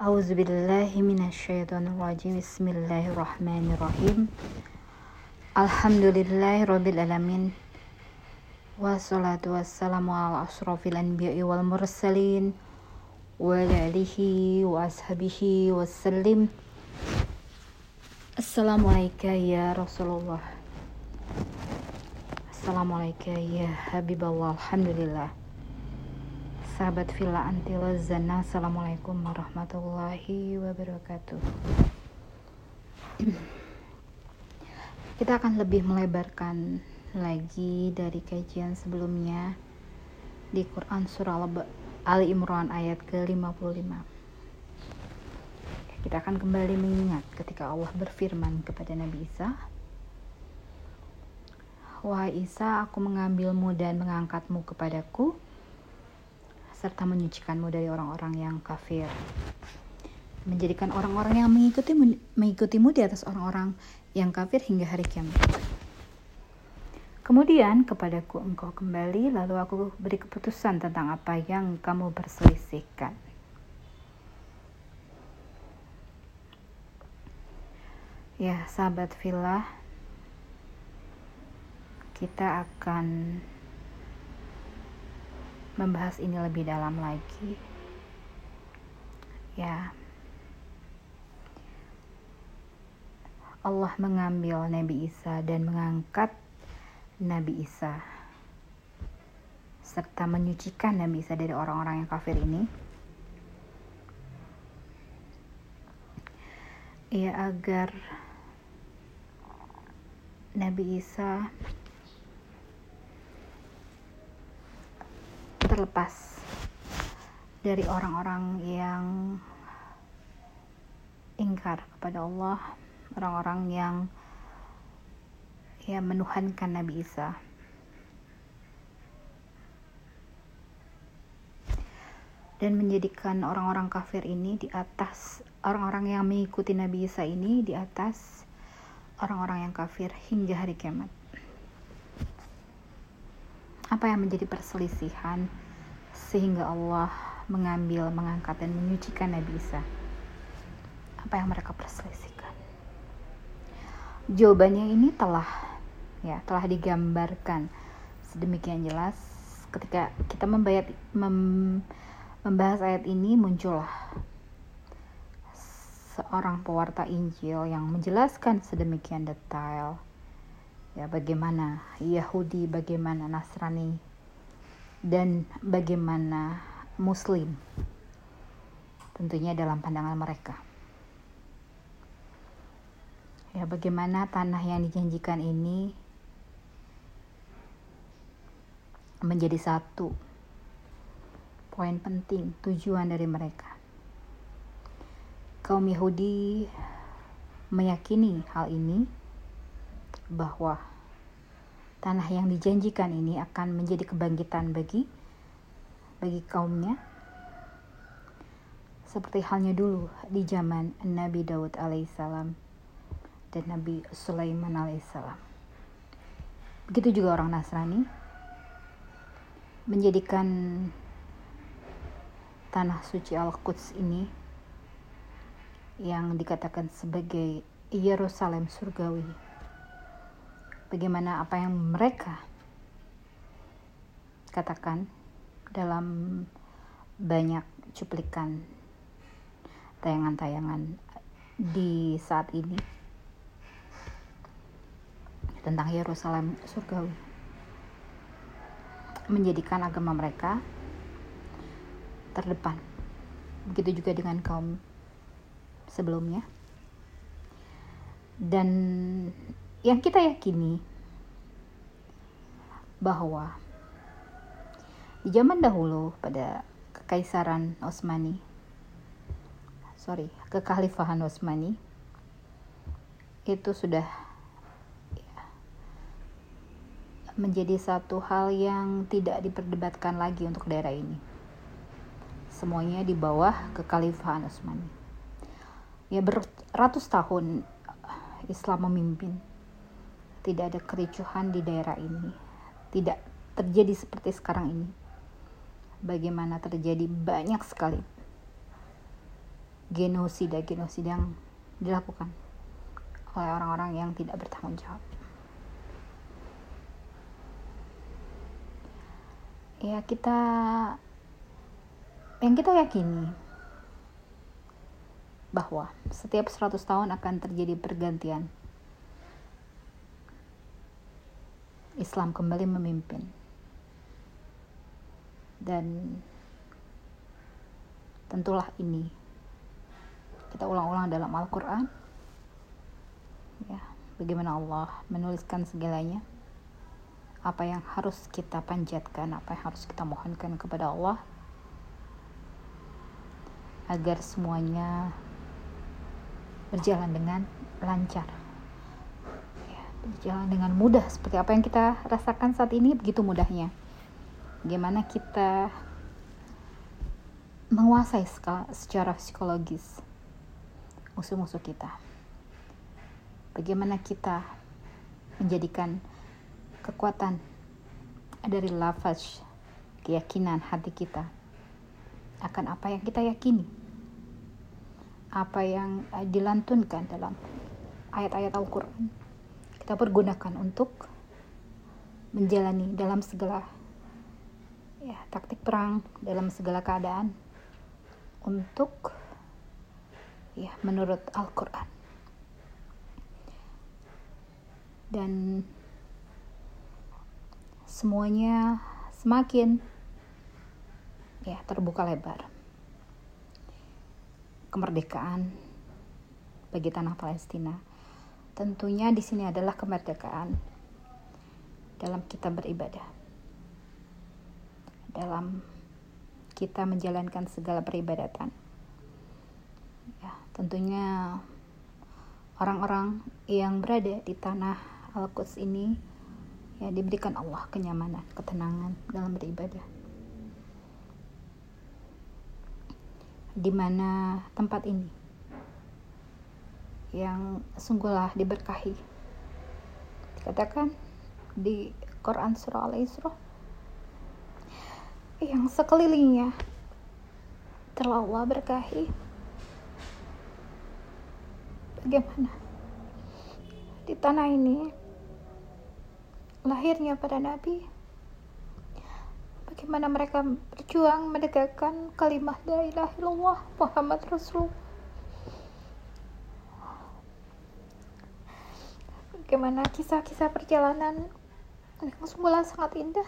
A'udzu billahi minasyaitonir rajim. Bismillahirrahmanirrahim. Alhamdulillahi rabbil alamin. Wassalatu wassalamu ala asrofil anbiya'i wal mursalin wa ala alihi wa ashabihi wassalim. Assalamualaikum ya Rasulullah. Assalamualaikum ya Habiballah. Alhamdulillah sahabat Villa Anti Lozana Assalamualaikum warahmatullahi wabarakatuh. Kita akan lebih melebarkan lagi dari kajian sebelumnya di Quran Surah Ali Imran ayat ke-55 Kita akan kembali mengingat ketika Allah berfirman kepada Nabi Isa Wahai Isa, aku mengambilmu dan mengangkatmu kepadaku serta menyucikanmu dari orang-orang yang kafir. Menjadikan orang-orang yang mengikuti mengikutimu di atas orang-orang yang kafir hingga hari kiamat. Kemudian kepadaku engkau kembali, lalu aku beri keputusan tentang apa yang kamu berselisihkan. Ya, sahabat villa, kita akan membahas ini lebih dalam lagi. Ya. Allah mengambil Nabi Isa dan mengangkat Nabi Isa serta menyucikan Nabi Isa dari orang-orang yang kafir ini. Ya agar Nabi Isa terlepas dari orang-orang yang ingkar kepada Allah, orang-orang yang ya menuhankan Nabi Isa. Dan menjadikan orang-orang kafir ini di atas orang-orang yang mengikuti Nabi Isa ini di atas orang-orang yang kafir hingga hari kiamat apa yang menjadi perselisihan sehingga Allah mengambil, mengangkat dan menyucikan Nabi Isa? Apa yang mereka perselisihkan? Jawabannya ini telah ya, telah digambarkan sedemikian jelas ketika kita membayat, mem, membahas ayat ini muncullah seorang pewarta Injil yang menjelaskan sedemikian detail ya bagaimana Yahudi, bagaimana Nasrani dan bagaimana Muslim. Tentunya dalam pandangan mereka. Ya, bagaimana tanah yang dijanjikan ini menjadi satu poin penting tujuan dari mereka. Kaum Yahudi meyakini hal ini bahwa tanah yang dijanjikan ini akan menjadi kebangkitan bagi bagi kaumnya seperti halnya dulu di zaman Nabi Daud alaihissalam dan Nabi Sulaiman alaihissalam. Begitu juga orang Nasrani menjadikan tanah suci Al-Quds ini yang dikatakan sebagai Yerusalem surgawi bagaimana apa yang mereka katakan dalam banyak cuplikan tayangan-tayangan di saat ini tentang Yerusalem surgawi. Menjadikan agama mereka terdepan. Begitu juga dengan kaum sebelumnya. Dan yang kita yakini bahwa di zaman dahulu pada kekaisaran Osmani sorry kekhalifahan Osmani itu sudah ya, menjadi satu hal yang tidak diperdebatkan lagi untuk daerah ini. Semuanya di bawah kekhalifahan Osmani. Ya beratus tahun Islam memimpin. Tidak ada kericuhan di daerah ini. Tidak terjadi seperti sekarang ini. Bagaimana terjadi banyak sekali genosida genosida yang dilakukan oleh orang-orang yang tidak bertanggung jawab. Ya kita yang kita yakini bahwa setiap 100 tahun akan terjadi pergantian. Islam kembali memimpin. Dan tentulah ini. Kita ulang-ulang dalam Al-Qur'an. Ya bagaimana Allah menuliskan segalanya. Apa yang harus kita panjatkan apa yang harus kita mohonkan kepada Allah. Agar semuanya berjalan dengan lancar berjalan dengan mudah. Seperti apa yang kita rasakan saat ini begitu mudahnya. Bagaimana kita menguasai secara psikologis musuh-musuh kita. Bagaimana kita menjadikan kekuatan dari lafaz keyakinan hati kita akan apa yang kita yakini. Apa yang eh, dilantunkan dalam ayat-ayat Al-Quran kita pergunakan untuk menjalani dalam segala ya taktik perang dalam segala keadaan untuk ya menurut Al-Quran. Dan semuanya semakin ya terbuka lebar. Kemerdekaan bagi tanah Palestina tentunya di sini adalah kemerdekaan dalam kita beribadah dalam kita menjalankan segala peribadatan ya tentunya orang-orang yang berada di tanah Al-Quds ini ya diberikan Allah kenyamanan, ketenangan dalam beribadah. Di mana tempat ini yang sungguhlah diberkahi. Dikatakan di Quran surah Al-Isra yang sekelilingnya telah Allah berkahi. Bagaimana di tanah ini lahirnya pada Nabi bagaimana mereka berjuang menegakkan kalimat la ilaha illallah Muhammad Rasul bagaimana kisah-kisah perjalanan. Yang semula sangat indah.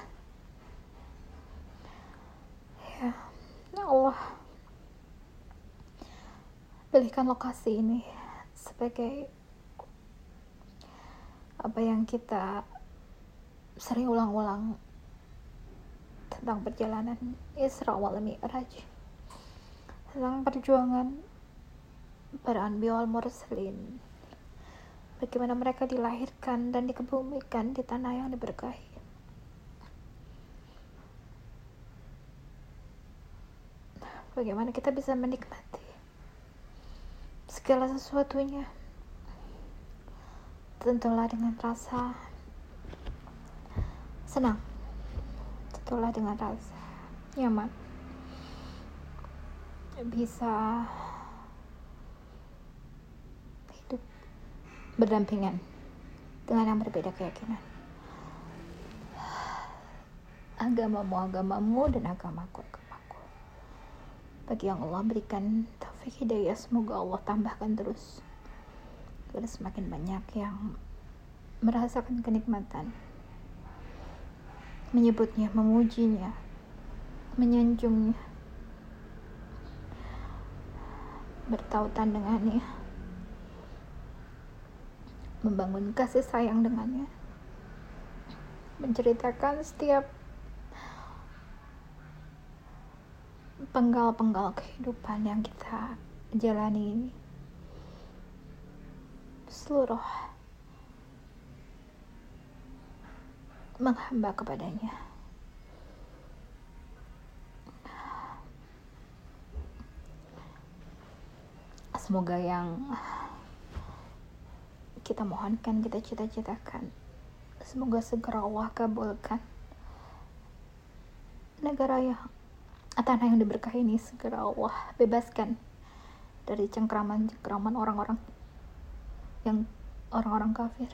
Ya, ya Allah. Pilihkan lokasi ini sebagai apa yang kita sering ulang-ulang tentang perjalanan Isra wal Mi'raj. Tentang perjuangan para anbiya wal mursalin bagaimana mereka dilahirkan dan dikebumikan di tanah yang diberkahi. Bagaimana kita bisa menikmati segala sesuatunya? Tentulah dengan rasa senang. Setelah dengan rasa nyaman. Bisa berdampingan dengan yang berbeda keyakinan. Agamamu agamamu dan agamaku agamaku. Bagi yang Allah berikan taufik hidayah semoga Allah tambahkan terus. Agar semakin banyak yang merasakan kenikmatan. Menyebutnya, memujinya, menyanjungnya, bertautan dengannya, membangun kasih sayang dengannya, menceritakan setiap penggal-penggal kehidupan yang kita jalani ini seluruh menghamba kepadanya. Semoga yang kita mohonkan, kita cita-citakan, semoga segera Allah kabulkan. Negara yang tanah yang diberkahi ini segera Allah bebaskan dari cengkraman-cengkraman orang-orang yang orang-orang kafir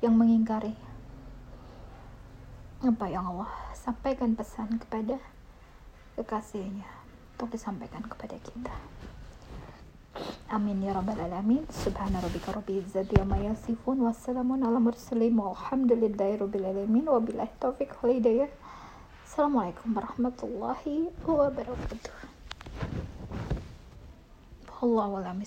yang mengingkari apa yang Allah sampaikan pesan kepada kekasihnya untuk disampaikan kepada kita amin ya rabbal alamin. Subhana rabbika rabbil izzati amma yasifun wassalamun ala mursalin walhamdulillahi rabbil alamin. Wabillahi taufiq wal hidayah. Assalamualaikum warahmatullahi wabarakatuh. Allah a'lam